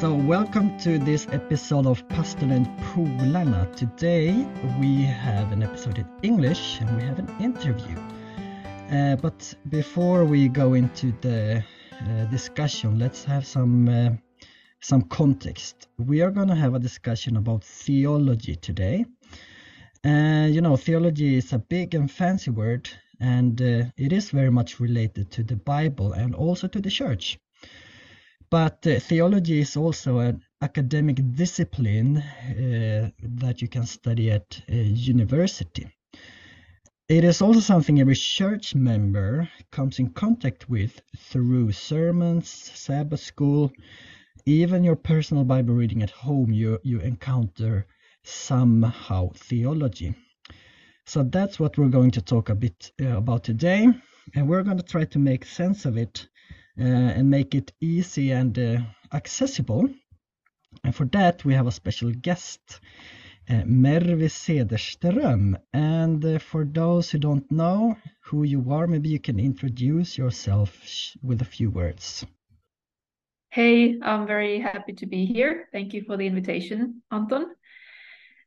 So, welcome to this episode of Pastor and Polarna. Today we have an episode in English and we have an interview. Uh, but before we go into the uh, discussion, let's have some uh, some context. We are going to have a discussion about theology today. Uh, you know, theology is a big and fancy word, and uh, it is very much related to the Bible and also to the church. But uh, theology is also an academic discipline uh, that you can study at university. It is also something every church member comes in contact with through sermons, Sabbath school, even your personal Bible reading at home, you, you encounter somehow theology. So that's what we're going to talk a bit uh, about today. And we're going to try to make sense of it uh, and make it easy and uh, accessible. And for that, we have a special guest, uh, Mervi Cederström. And uh, for those who don't know who you are, maybe you can introduce yourself with a few words. Hey, I'm very happy to be here. Thank you for the invitation, Anton.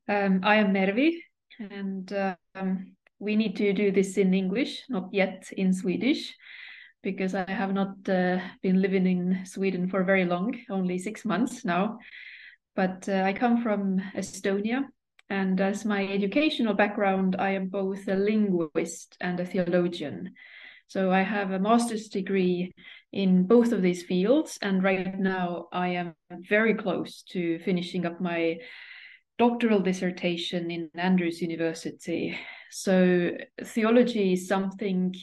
Um, I am Mervi, and um, we need to do this in English, not yet in Swedish, because I have not uh, been living in Sweden for very long, only six months now. But uh, I come from Estonia, and as my educational background, I am both a linguist and a theologian. So I have a master's degree in both of these fields. And right now, I am very close to finishing up my doctoral dissertation in Andrews University. So, theology is something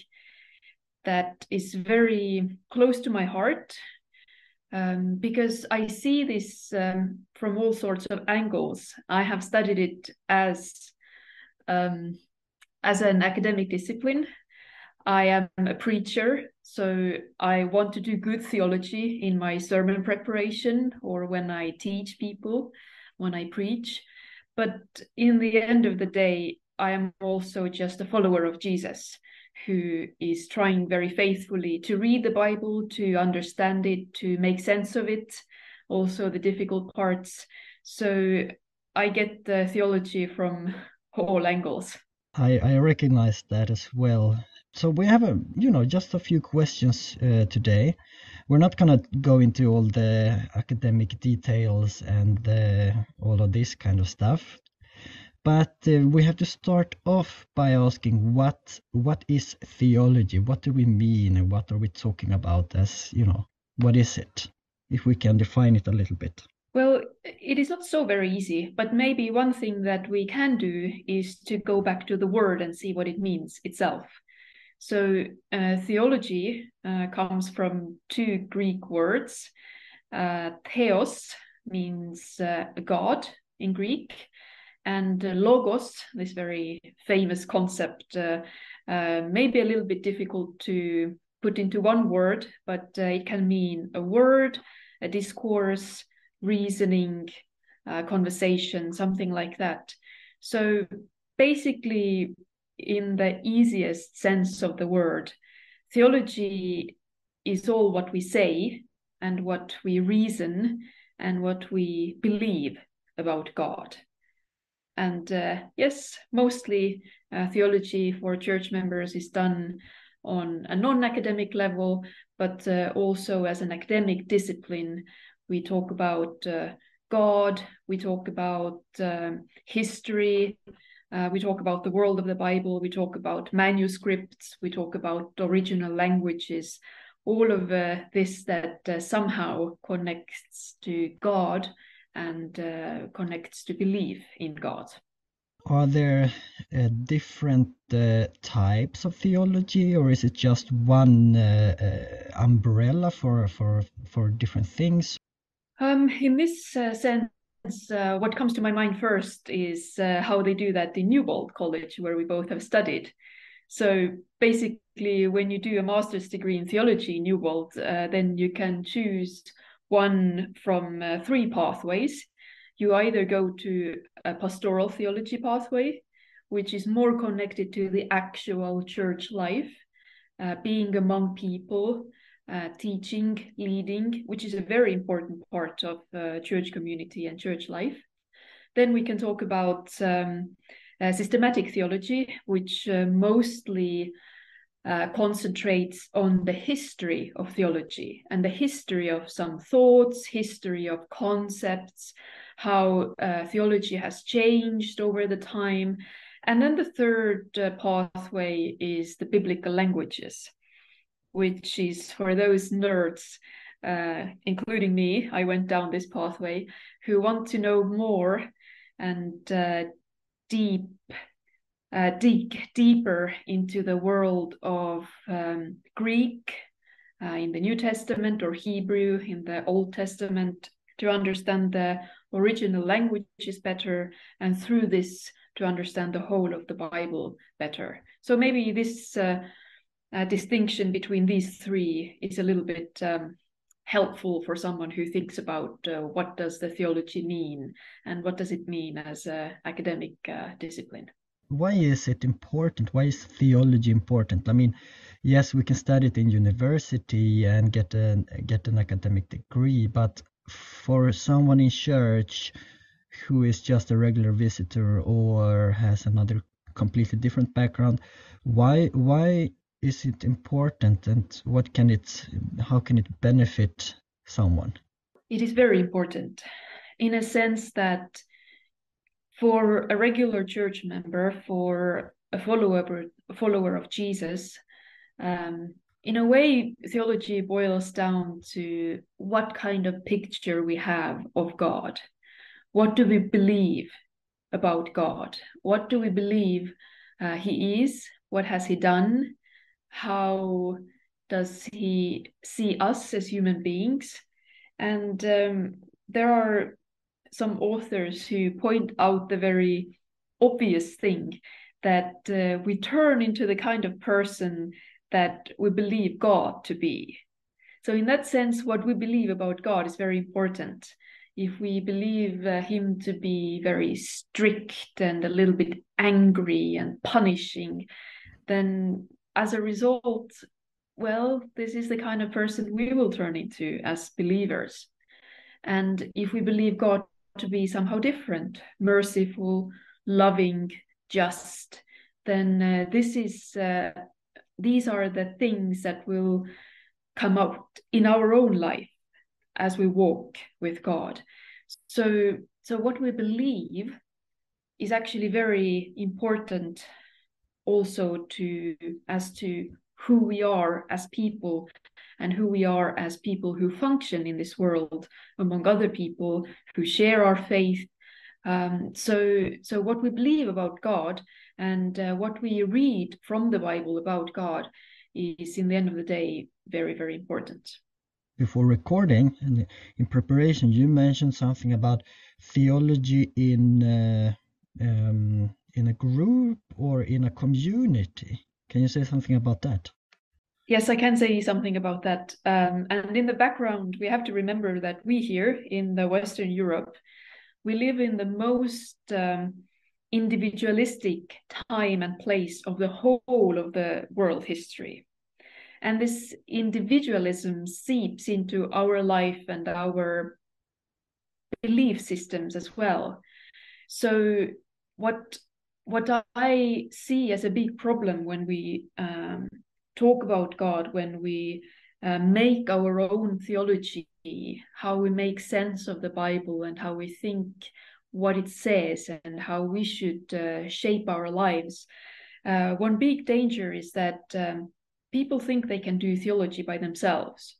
that is very close to my heart um, because I see this um, from all sorts of angles. I have studied it as um, as an academic discipline. I am a preacher, so I want to do good theology in my sermon preparation or when I teach people, when I preach. But in the end of the day, I am also just a follower of Jesus who is trying very faithfully to read the Bible, to understand it, to make sense of it, also the difficult parts. So I get the theology from all angles. I, I recognize that as well so we have a you know just a few questions uh, today we're not to go into all the academic details and all of this kind of stuff but uh, we have to start off by asking what what is theology? What do we mean? And what are we talking about as you know what is it? If we can define it a little bit. Well it is not so very easy but maybe one thing that we can do is to go back to the word and see what it means itself. So uh, theology uh, comes from two Greek words. Uh, theos means uh, God in Greek, and uh, logos, this very famous concept, uh, may be a little bit difficult to put into one word, but it can mean a word, a discourse, reasoning, conversation, something like that. So basically, in the easiest sense of the word. Theology is all what we say and what we reason and what we believe about God. And uh, yes, mostly uh, theology for church members is done on a non academic level, but uh, also as an academic discipline. We talk about uh, God, we talk about um, history, uh, we talk about the world of the Bible, we talk about manuscripts, we talk about original languages, all of uh, this that somehow connects to God and uh, connects to belief in God. Are there uh, different uh, types of theology, or is it just one umbrella for, for, for different things? Um, in this sense, uh, what comes to my mind first is uh, how they do that in Newbold College, where we both have studied. So basically, when you do a master's degree in theology in Newbold, uh, then you can choose one from uh, three pathways. You either go to a pastoral theology pathway, which is more connected to the actual church life, uh, being among people, uh, teaching, leading, which is a very important part of uh, church community and church life. Then we can talk about um, uh, systematic theology, which uh, mostly uh, concentrates on the history of theology and the history of some thoughts, history of concepts, how uh, theology has changed over the time. And then the third pathway is the biblical languages which is for those nerds, uh, including me, I went down this pathway, who want to know more and uh, deep, uh, dig deeper into the world of um, Greek uh, in the New Testament or Hebrew in the Old Testament to understand the original languages better, and through this to understand the whole of the Bible better. So maybe this uh, uh, distinction between these three is a little bit um, helpful for someone who thinks about uh, what does the theology mean and what does it mean as an academic uh, discipline why is it important? Why is theology important? I mean yes we can study it in university and get an get an academic degree but for someone in church who is just a regular visitor or has another completely different background why why is it important and what can it how can it benefit someone? It is very important in a sense that for a regular church member for a follower a follower of jesus um, in a way theology boils down to what kind of picture we have of god. What do we believe about god? What do we believe uh, he is? What has he done? How does he see us as human beings? And um, there are some authors who point out the very obvious thing that uh, we turn into the kind of person that we believe God to be. So, in that sense, what we believe about God is very important. If we believe uh, Him to be very strict and a little bit angry and punishing, then as a result, well, this is the kind of person we will turn into as believers. And if we believe God to be somehow different, merciful, loving, just, then uh, this is uh, these are the things that will come out in our own life as we walk with God. So, so what we believe is actually very important also to as to who we are as people and who we are as people who function in this world among other people who share our faith um, so so what we believe about god and uh, what we read from the bible about god is in the end of the day very very important before recording and in preparation you mentioned something about theology in uh, um, in a group or in a community. Can you say something about that? Yes, I can say something about that. Um, and in the background, we have to remember that we here in the Western Europe, we live in the most um, individualistic time and place of the whole of the world history. And this individualism seeps into our life and our belief systems as well. So, what what I see as a big problem when we um, talk about God, when we uh, make our own theology, how we make sense of the Bible, and how we think what it says, and how we should uh, shape our lives. Uh, one big danger is that um, people think they can do theology by themselves,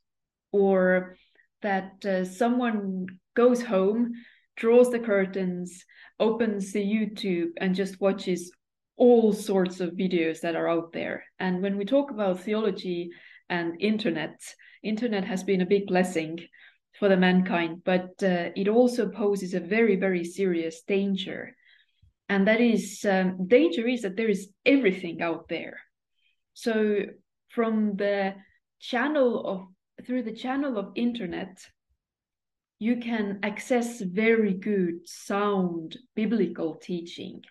or that uh, someone goes home, draws the curtains, opens the YouTube and just watches all sorts of videos that are out there. And when we talk about theology and internet, internet has been a big blessing for the mankind, but uh, it also poses a very, very serious danger. And that is um, danger is that there is everything out there. So from the channel of through the channel of internet, you can access very good, sound biblical teaching.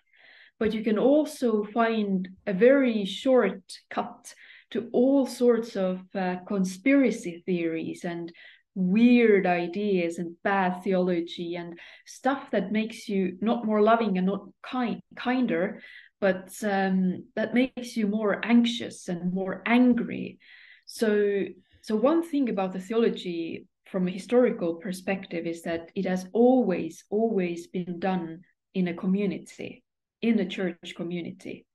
But you can also find a very short cut to all sorts of uh, conspiracy theories and weird ideas and bad theology and stuff that makes you not more loving and not kind kinder but um, that makes you more anxious and more angry. So so one thing about the theology from a historical perspective is that it has always always been done in a community in a church community.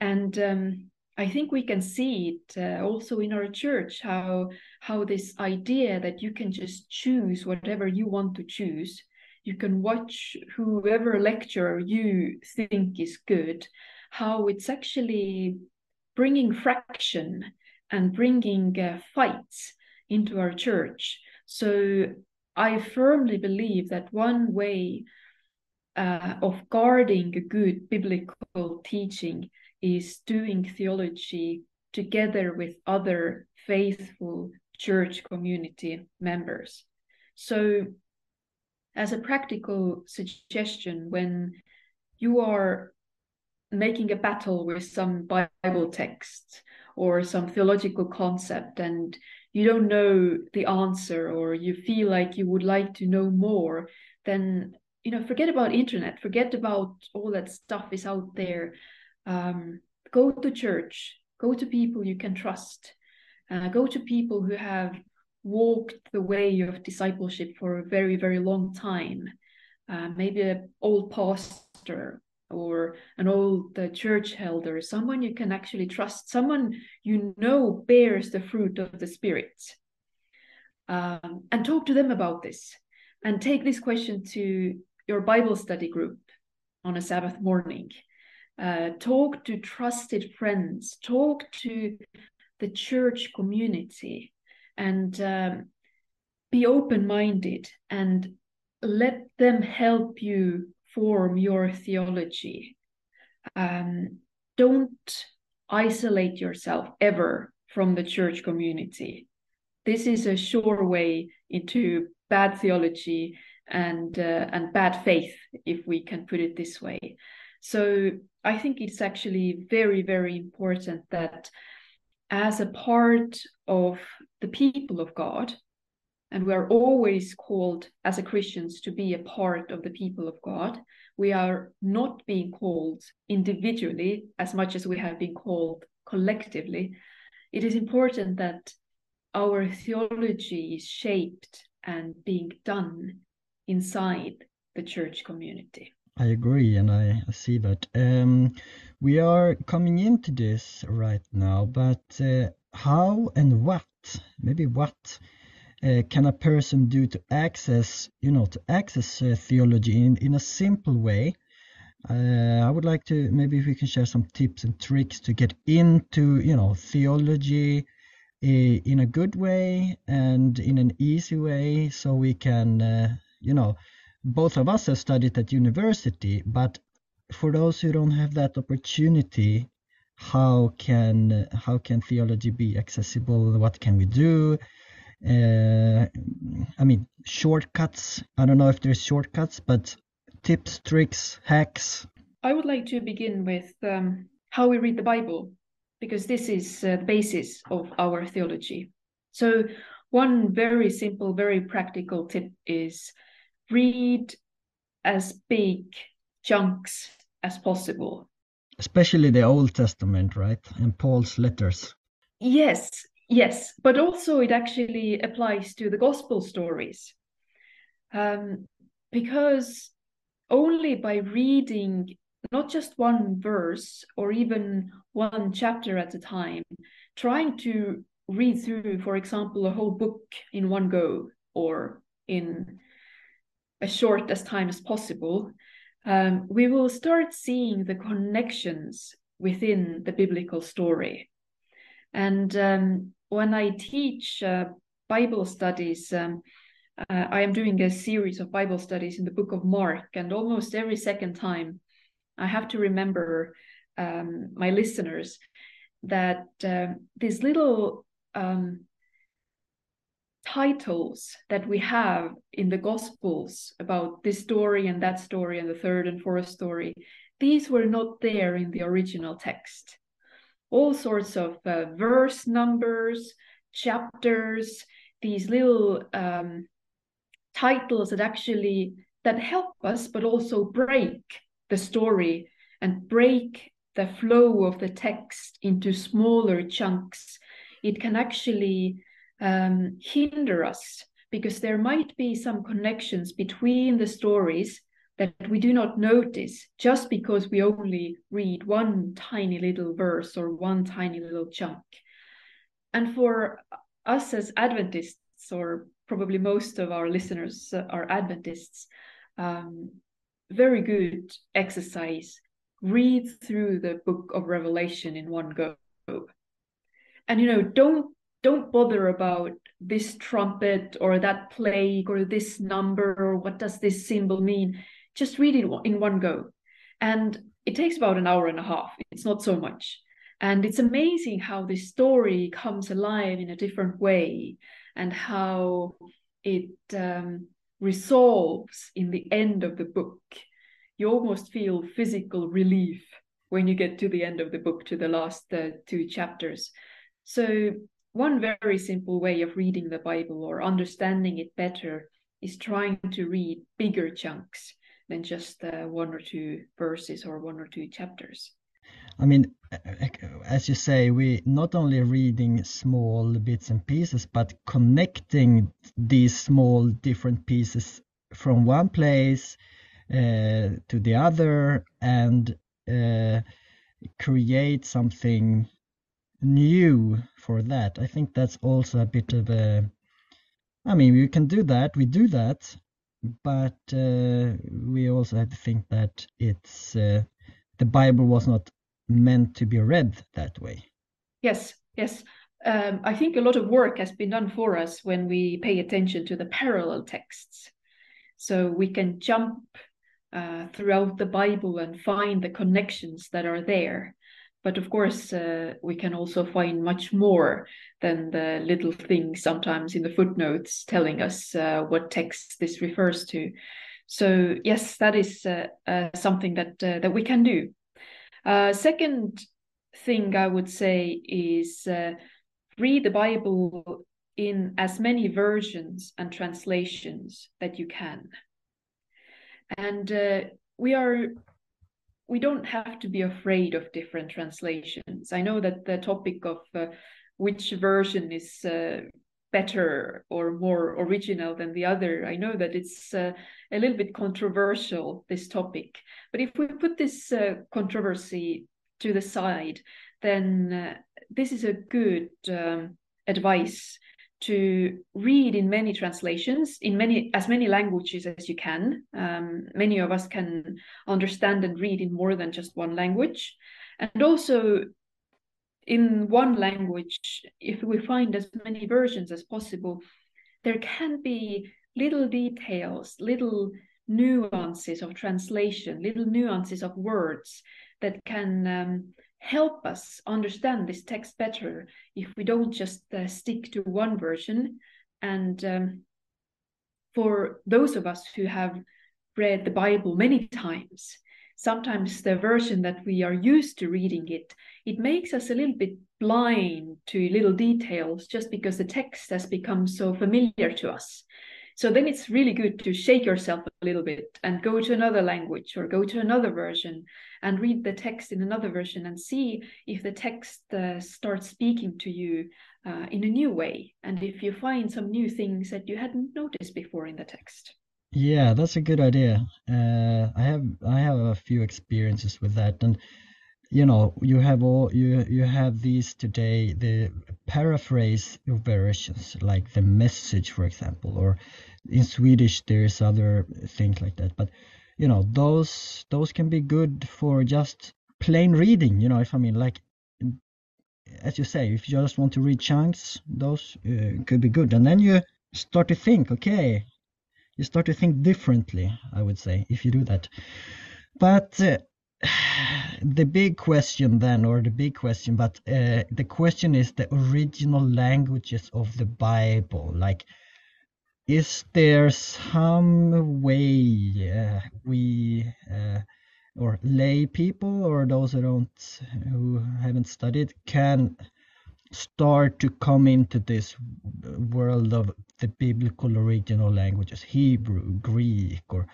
And um, I think we can see it uh, also in our church how how this idea that you can just choose whatever you want to choose. You can watch whoever lecturer you think is good how it's actually bringing fraction and bringing uh, fights into our church. So i firmly believe that one way uh, of guarding a good biblical teaching is doing theology together with other faithful church community members. So, as a practical suggestion, when you are making a battle with some Bible text or some theological concept and you don't know the answer or you feel like you would like to know more, then you know forget about internet, forget about all that stuff is out there. Um, go to church go to people you can trust uh, go to people who have walked the way of discipleship for a very very long time. Uh, maybe an old pastor or an old uh, church elder someone you can actually trust someone you know bears the fruit of the spirit. Um, and talk to them about this and take this question to your bible study group on a sabbath morning uh, talk to trusted friends, talk to the church community, and um, be open minded and let them help you form your theology. Um, don't isolate yourself ever from the church community. This is a sure way into bad theology and uh, and bad faith, if we can put it this way. So I think it's actually very, very important that as a part of the people of God, and we are always called as a Christians to be a part of the people of God. We are not being called individually as much as we have been called collectively. It is important that our theology is shaped and being done inside the church community. I agree, and I see that. Um, we are coming into this right now, but uh, how and what, maybe what, uh, can a person do to access, you know, to access uh, theology in, in a simple way? Uh, I would like to maybe if we can share some tips and tricks to get into, you know, theology uh, in a good way and in an easy way, so we can, uh, you know, both of us have studied at university, but for those who don't have that opportunity, how can how can theology be accessible? What can we do? Uh, I mean, shortcuts. I don't know if there's shortcuts, but tips, tricks, hacks. I would like to begin with um, how we read the Bible, because this is uh, the basis of our theology. So, one very simple, very practical tip is read as big chunks as possible. Especially the Old Testament, right? And Paul's letters. Yes, yes. But also, it actually applies to the gospel stories. Um, because only by reading not just one verse or even one chapter at a time, trying to read through, for example, a whole book in one go or in as short as time as possible, um, we will start seeing the connections within the biblical story. And um, when I teach uh, Bible studies, um, uh, I am doing a series of Bible studies in the book of Mark, and almost every second time, I have to remember um, my listeners that uh, little um, titles that we have in the gospels about this story and that story and the third and fourth story these were not there in the original text all sorts of uh, verse numbers, chapters, these little um, titles that actually that help us, but also break the story and break the flow of the text into smaller chunks. It can actually um, hinder us because there might be some connections between the stories that we do not notice just because we only read one tiny little verse or one tiny little chunk. And for us as Adventists, or probably most of our listeners are Adventists, um, very good exercise. Read through the book of Revelation in one go. And you know, don't don't bother about this trumpet or that plague or this number or what does this symbol mean. Just read it in one go. And it takes about an hour and a half. It's not so much. And it's amazing how this story comes alive in a different way and how it um, resolves in the end of the book. You almost feel physical relief when you get to the end of the book to the last uh, two chapters. So one very simple way of reading the Bible or understanding it better is trying to read bigger chunks than just uh, one or two verses or one or two chapters. I mean, as you say, we not only reading small bits and pieces, but connecting these small different pieces from one place uh, to the other and uh, create something new for that. I think that's also a bit of a. I mean, we can do that. We do that, but uh, we also have to think that it's uh, the Bible was not meant to be read that way. Yes, yes. Um, I think a lot of work has been done for us when we pay attention to the parallel texts. So we can jump uh, throughout the Bible and find the connections that are there. But of course, uh, we can also find much more than the little things sometimes in the footnotes telling us uh, what text this refers to. So yes, that is uh, uh something that uh, that we can do. Uh, second thing I would say is read the Bible in as many versions and translations that you can. And we are we don't have to be afraid of different translations. I know that the topic of uh, which version is uh, better or more original than the other, I know that it's uh, a little bit controversial, this topic. But if we put this uh, controversy to the side, then uh, this is a good um, advice to read in many translations in many as many languages as you can. Um, many of us can understand and read in more than just one language. And also in one language if we find as many versions as possible there can be little details little nuances of translation little nuances of words that can um, help us understand this text better if we don't just uh, stick to one version. And um, for those of us who have read the Bible many times, sometimes the version that we are used to reading it, it makes us a little bit blind to little details just because the text has become so familiar to us. So then it's really good to shake yourself a little bit and go to another language or go to another version and read the text in another version and see if the text uh, starts speaking to you uh, in a new way and if you find some new things that you hadn't noticed before in the text. Yeah, that's a good idea. Uh, I have I have a few experiences with that, and you know you have all you you have these today the paraphrase versions like the message for example or in swedish there's other things like that. But you know those those can be good for just plain reading you know if i mean? Like as you say if you just want to read chunks those uh, could be good. And then you start to think okay you start to think differently i would say if you do that. But uh, the big question then, or the big question, but uh, the question is the original languages of the Bible. Like, is there some way uh, we uh, or lay people or those who don't who haven't studied can start to come into this world of the biblical original languages hebrew greek or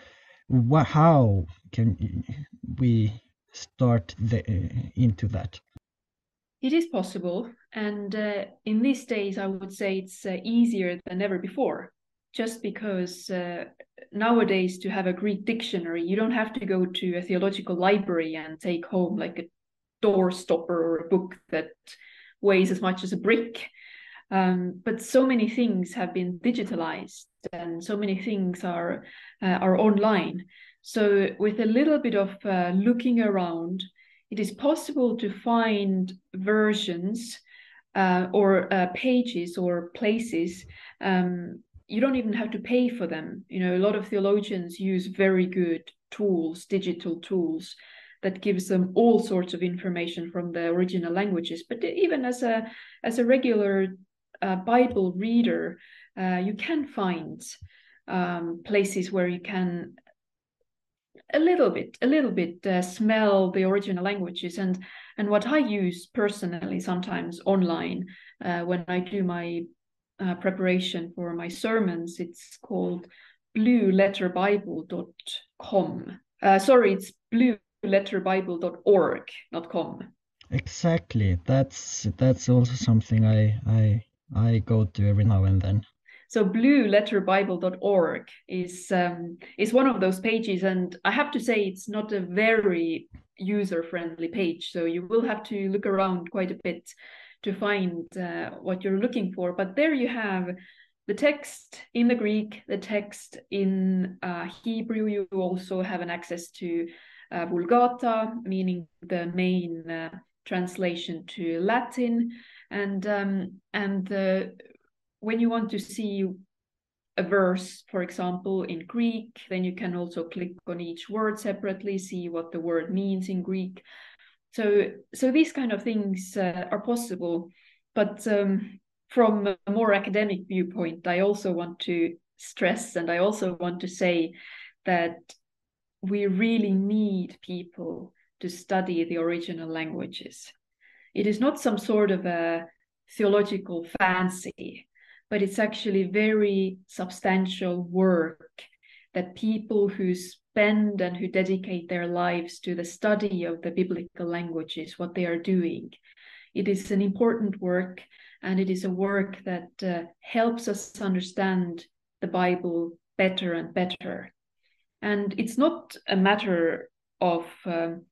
what, how can we start the, uh, into that it is possible and uh, in these days i would say it's uh, easier than ever before just because uh, nowadays to have a Greek dictionary, you don't have to go to a theological library and take home like a door stopper or a book that weighs as much as a brick. Um, but so many things have been digitalized and so many things are uh, are online. So with a little bit of uh, looking around, it is possible to find versions uh, or uh, pages or places um, you don't even have to pay for them. You know, a lot of theologians use very good tools, digital tools that gives them all sorts of information from the original languages. But even as a as a regular uh, Bible reader, uh, you can find um, places where you can a little bit, a little bit uh, smell the original languages and and what I use personally sometimes online uh, when I do my uh, preparation for my sermons. It's called blueletterbible.com. Uh, sorry, it's blueletterbible.org, not com. Exactly. That's that's also something I I I go to every now and then. So blueletterbible.org is um, is one of those pages, and I have to say it's not a very user friendly page. So you will have to look around quite a bit to find uh, what you're looking for. But there you have the text in the Greek, the text in uh, Hebrew. You also have an access to uh, Vulgata, meaning the main uh, translation to Latin, and um, and when you want to see a verse, for example, in Greek, then you can also click on each word separately, see what the word means in Greek. So so these kind of things uh, are possible. But um, from a more academic viewpoint i also want to stress and i also want to say that we really need people to study the original languages. It is not some sort of a theological fancy but it's actually very substantial work that people who spend and who dedicate their lives to the study of the biblical languages, what they are doing. It is an important work, and it is a work that uh, helps us understand the Bible better and better. And it's not a matter of um,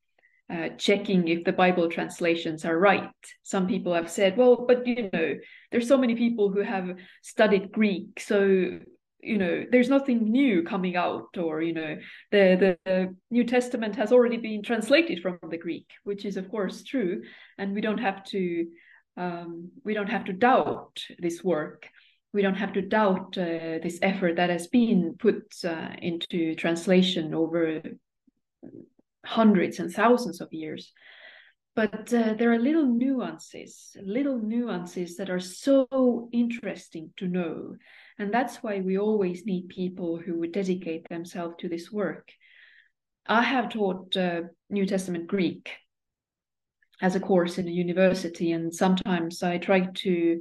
uh, checking if the Bible translations are right. Some people have said, well, but you know, there's so many people who have studied Greek, so you know there's nothing new coming out or you know the, the new testament has already been translated from the greek which is of course true and we don't have to um, we don't have to doubt this work we don't have to doubt uh, this effort that has been put uh, into translation over hundreds and thousands of years but uh, there are little nuances little nuances that are so interesting to know and that's why we always need people who would dedicate themselves to this work. I have taught uh, New Testament Greek as a course in a university, and sometimes I try to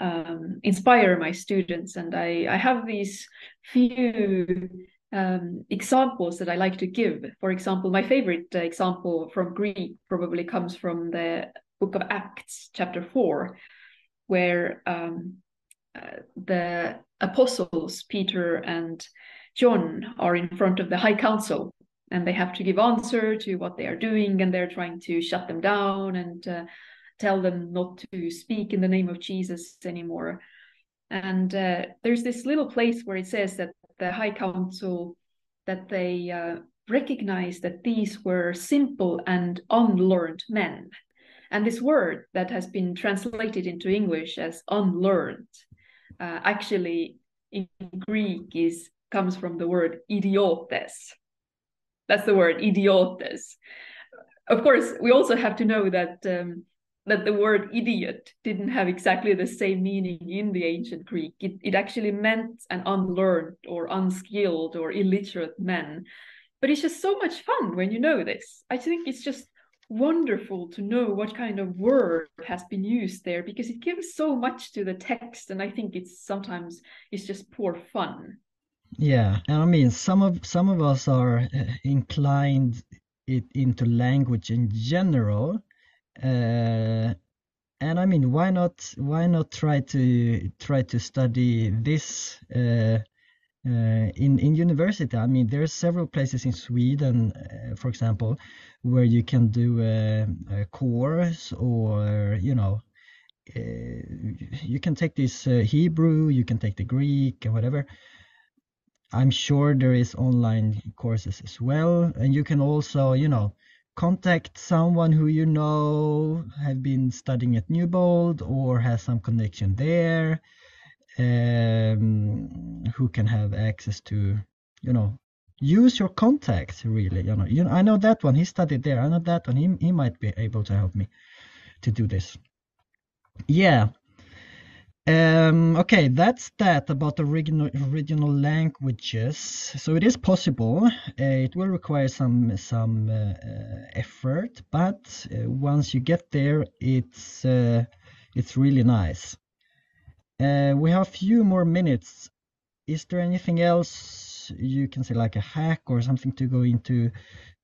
um, inspire my students. And I, I have these few um, examples that I like to give. For example, my favorite uh, example from Greek probably comes from the book of Acts, chapter 4, where um, the apostles, Peter and John, are in front of the high council and they have to give answer to what they are doing and they're trying to shut them down and uh, tell them not to speak in the name of Jesus anymore. And uh, there's this little place where it says that the high council that they uh, recognize that these were simple and unlearned men. And this word that has been translated into English as unlearned uh, actually in Greek is comes from the word idiotes. That's the word idiotes. Of course, we also have to know that um, that the word idiot didn't have exactly the same meaning in the ancient Greek. It, it actually meant an unlearned or unskilled or illiterate man. but it's just so much fun when you know this. I think it's just wonderful to know what kind of word has been used there because it gives so much to the text and i think it's sometimes it's just poor fun yeah and i mean some of some of us are uh, inclined it into language in general and i mean why not why not try to try to study this uh, uh, in in university. I mean, there are several places in Sweden, uh, for example, where you can do a, a course or you know uh, you can take this uh, Hebrew, you can take the Greek and whatever. I'm sure there is online courses as well, and you can also, you know, contact someone who you know have been studying at Newbold or has some connection there um, who can have access to, you know, use your contacts really. You know, you know, I know that one. He studied there. I know that one. He he might be able to help me to do this. Yeah. Um, okay, that's that about the original original languages. So it is possible. Uh, it will require some some uh, uh effort, but uh, once you get there, it's uh, it's really nice. Uh, we have a few more minutes. Is there anything else you can say, like a hack or something to go into,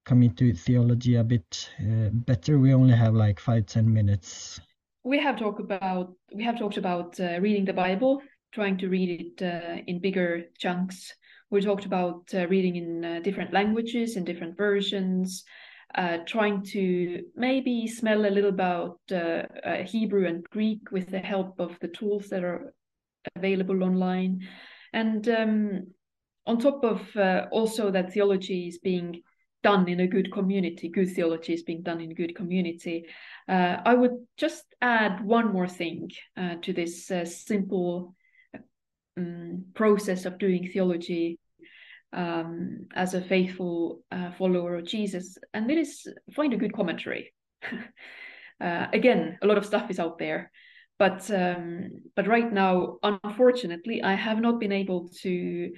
come into theology a bit better? We only have like five ten minutes. We have talked about we have talked about uh, reading the Bible, trying to read it uh, in bigger chunks. We talked about uh, reading in uh, different languages and different versions uh, trying to maybe smell a little about uh, Hebrew and Greek with the help of the tools that are available online. And um, on top of also that theology is being done in a good community, good theology is being done in a good community. Uh, I would just add one more thing uh, to this simple um, process of doing theology um, as a faithful uh, follower of Jesus, and that is find a good commentary. uh, again, a lot of stuff is out there, but um, but right now, unfortunately, I have not been able to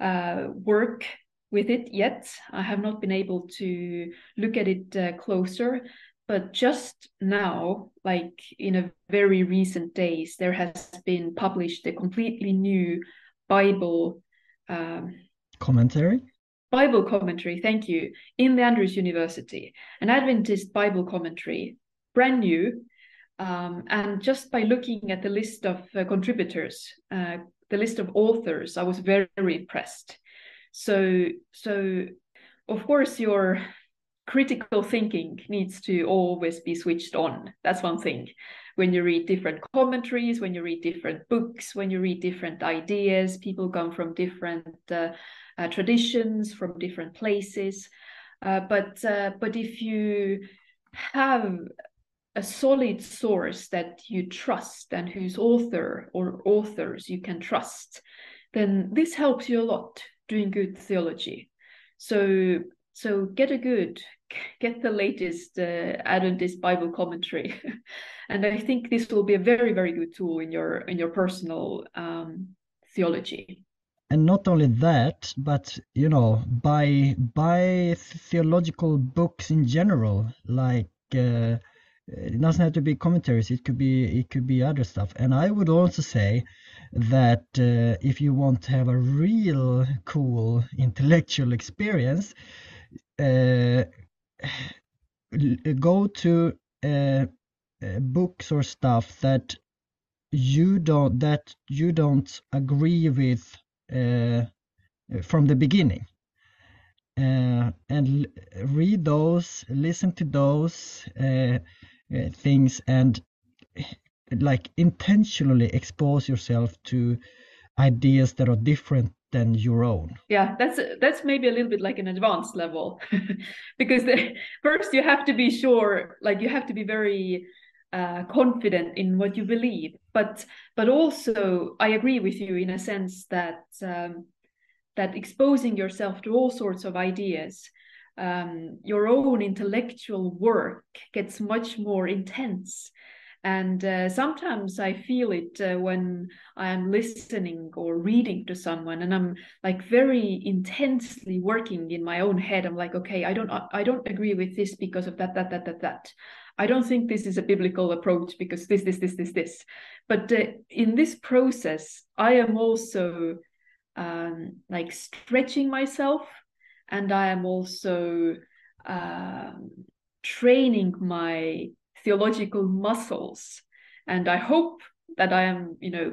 uh, work with it yet. I have not been able to look at it uh, closer. But just now, like in a very recent days, there has been published a completely new Bible um, commentary? Bible commentary, thank you, in the Andrews University, an Adventist Bible commentary, brand new. Um, and just by looking at the list of uh, contributors, uh, the list of authors, I was very, very impressed. So, so of course, your critical thinking needs to always be switched on. That's one thing. When you read different commentaries, when you read different books, when you read different ideas, people come from different uh, uh, traditions from different places. Uh, but uh, but if you have a solid source that you trust and whose author or authors you can trust, then this helps you a lot doing good theology. So so get a good get the latest uh, Adventist Bible commentary, and I think this will be a very very good tool in your in your personal um, theology. And not only that but you know by by theological books in general like uh, it doesn't have to be commentaries it could be it could be other stuff. And i would also say that uh, if you want to have a real cool intellectual experience uh, go to uh, uh, books or stuff that you don't that you don't agree with uh, from the beginning. Uh, and read those, listen to those things, and like intentionally expose yourself to ideas that are different than your own. Yeah that's that's maybe a little bit like an advanced level. Because the, first you have to be sure like you have to be very uh, confident in what you believe. But but also i agree with you in a sense that um, that exposing yourself to all sorts of ideas um, your own intellectual work gets much more intense and uh, sometimes i feel it uh, when i am listening or reading to someone and i'm like very intensely working in my own head. I'm like okay i don't i don't agree with this because of that that that that that. I don't think this is a biblical approach because this this this this this. But uh, in this process i am also um, like stretching myself and i am also um, training my theological muscles. And i hope that i am you know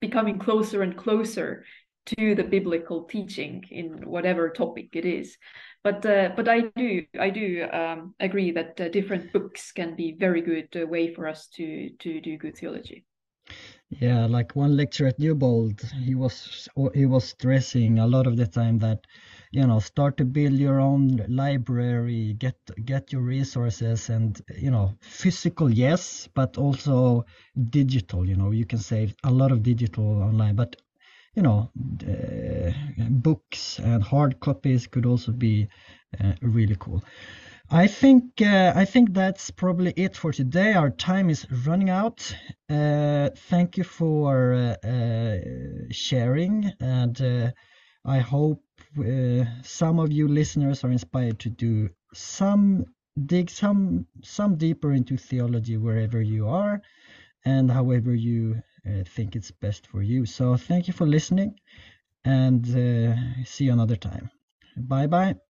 becoming closer and closer to the biblical teaching in whatever topic it is. But uh, but i do i do um, agree that uh, different books can be very good uh, way for us to to do good theology. Yeah like one lecture at newbold he was he was stressing a lot of the time that you know start to build your own library get get your resources and you know physical yes but also digital you know you can save a lot of digital online but you know uh, books and hard copies could also be uh, really cool I think uh, I think that's probably it for today. Our time is running out. Uh, thank you for uh, uh sharing, and uh, I hope uh, some of you listeners are inspired to do some dig some some deeper into theology wherever you are, and however you think it's best for you. So thank you for listening, and see you another time. Bye bye.